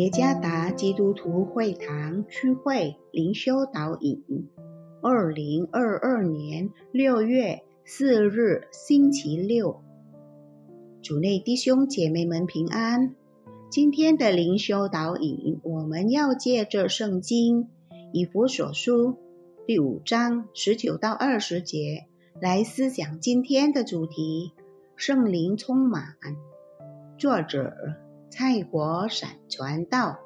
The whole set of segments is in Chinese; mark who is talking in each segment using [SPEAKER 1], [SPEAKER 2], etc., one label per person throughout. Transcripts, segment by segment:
[SPEAKER 1] 耶加达基督徒会堂区会灵修导引，二零二二年六月四日星期六，主内弟兄姐妹们平安。今天的灵修导引，我们要借着圣经以弗所书第五章十九到二十节来思想今天的主题：圣灵充满。作者。蔡国闪传道，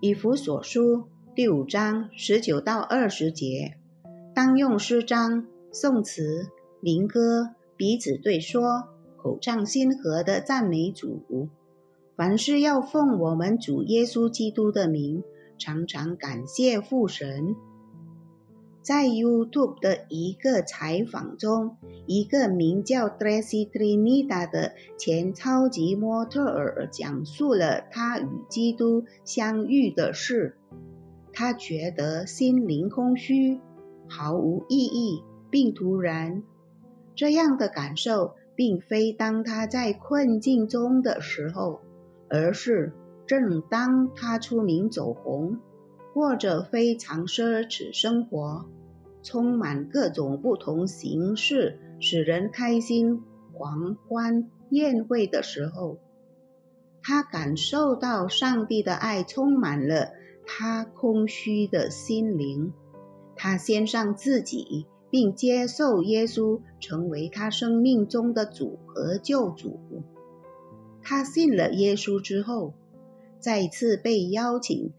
[SPEAKER 1] 以弗所书第五章十九到二十节，当用诗章、颂词、灵歌彼此对说，口唱心和的赞美主。凡事要奉我们主耶稣基督的名，常常感谢父神。在 YouTube 的一个采访中，一个名叫 Tracy Trinidad 的前超级模特儿讲述了他与基督相遇的事。他觉得心灵空虚，毫无意义，并突然，这样的感受并非当他在困境中的时候，而是正当他出名走红，过着非常奢侈生活。充满各种不同形式使人开心狂欢宴会的时候，他感受到上帝的爱充满了他空虚的心灵。他献上自己，并接受耶稣成为他生命中的主和救主。他信了耶稣之后，再次被邀请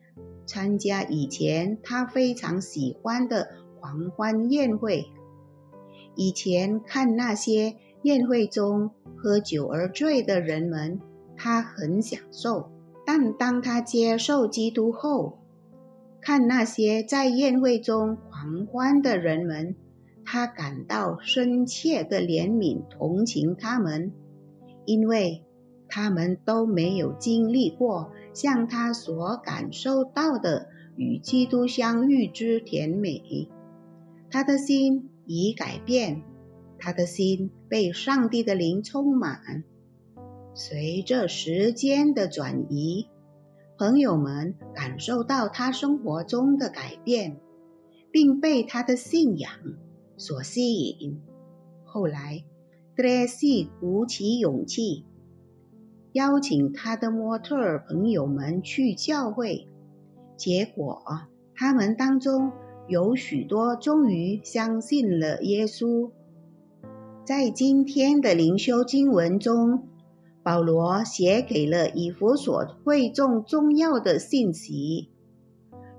[SPEAKER 1] 参加以前他非常喜欢的。狂欢宴会，以前看那些宴会中喝酒而醉的人们，他很享受；但当他接受基督后，看那些在宴会中狂欢的人们，他感到深切的怜悯同情他们，因为他们都没有经历过像他所感受到的与基督相遇之甜美。他的心已改变，他的心被上帝的灵充满。随着时间的转移，朋友们感受到他生活中的改变，并被他的信仰所吸引。后来，德雷西鼓起勇气，邀请他的模特儿朋友们去教会，结果他们当中。有许多终于相信了耶稣。在今天的灵修经文中，保罗写给了以弗所会众重要的信息，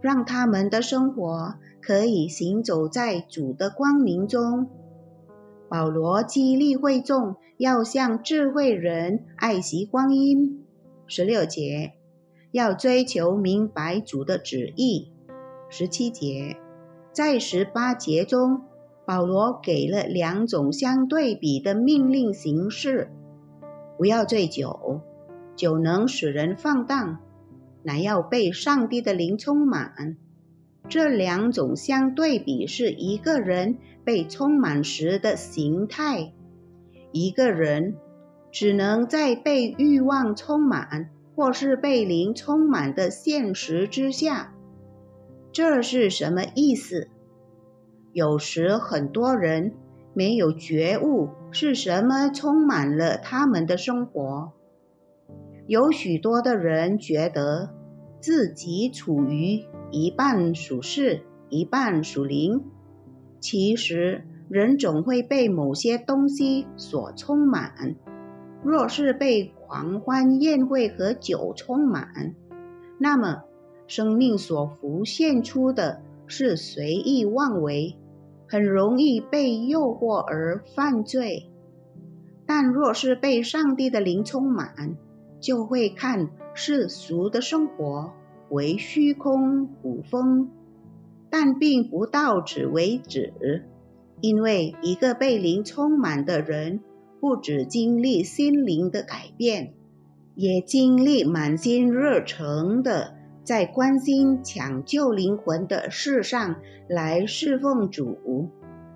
[SPEAKER 1] 让他们的生活可以行走在主的光明中。保罗激励会众要像智慧人爱惜光阴。十六节要追求明白主的旨意。十七节。在十八节中，保罗给了两种相对比的命令形式：不要醉酒，酒能使人放荡；乃要被上帝的灵充满。这两种相对比是一个人被充满时的形态。一个人只能在被欲望充满或是被灵充满的现实之下。这是什么意思？有时很多人没有觉悟是什么充满了他们的生活。有许多的人觉得自己处于一半属世、一半属灵。其实，人总会被某些东西所充满。若是被狂欢宴会和酒充满，那么。生命所浮现出的是随意妄为，很容易被诱惑而犯罪。但若是被上帝的灵充满，就会看世俗的生活为虚空古风。但并不到此为止，因为一个被灵充满的人，不只经历心灵的改变，也经历满心热诚的。在关心抢救灵魂的事上来侍奉主，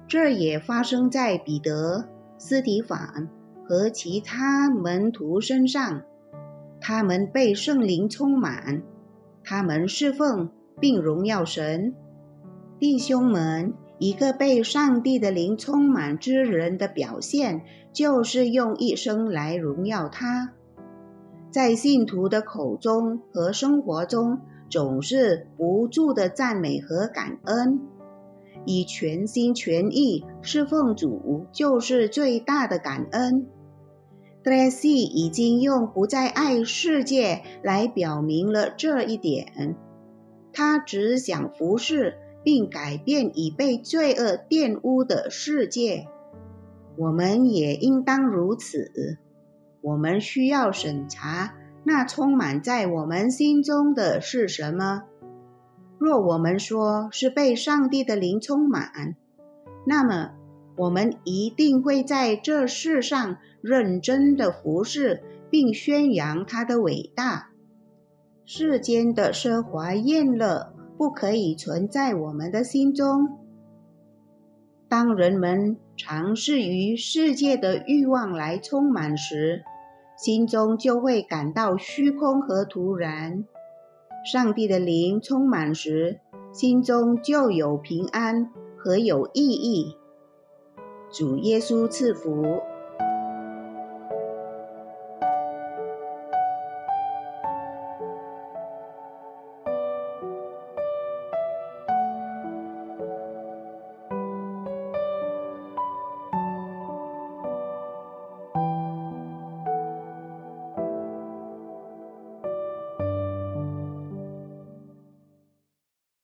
[SPEAKER 1] 这也发生在彼得、斯提凡和其他门徒身上。他们被圣灵充满，他们侍奉并荣耀神。弟兄们，一个被上帝的灵充满之人的表现，就是用一生来荣耀他。在信徒的口中和生活中，总是不住的赞美和感恩，以全心全意侍奉主，就是最大的感恩。D r e s s y 已经用不再爱世界来表明了这一点。他只想服侍并改变已被罪恶玷污的世界。我们也应当如此。我们需要审查那充满在我们心中的是什么。若我们说是被上帝的灵充满，那么我们一定会在这世上认真的服侍，并宣扬他的伟大。世间的奢华宴乐不可以存在我们的心中。当人们尝试于世界的欲望来充满时，心中就会感到虚空和突然。上帝的灵充满时，心中就有平安和有意义。主耶稣赐福。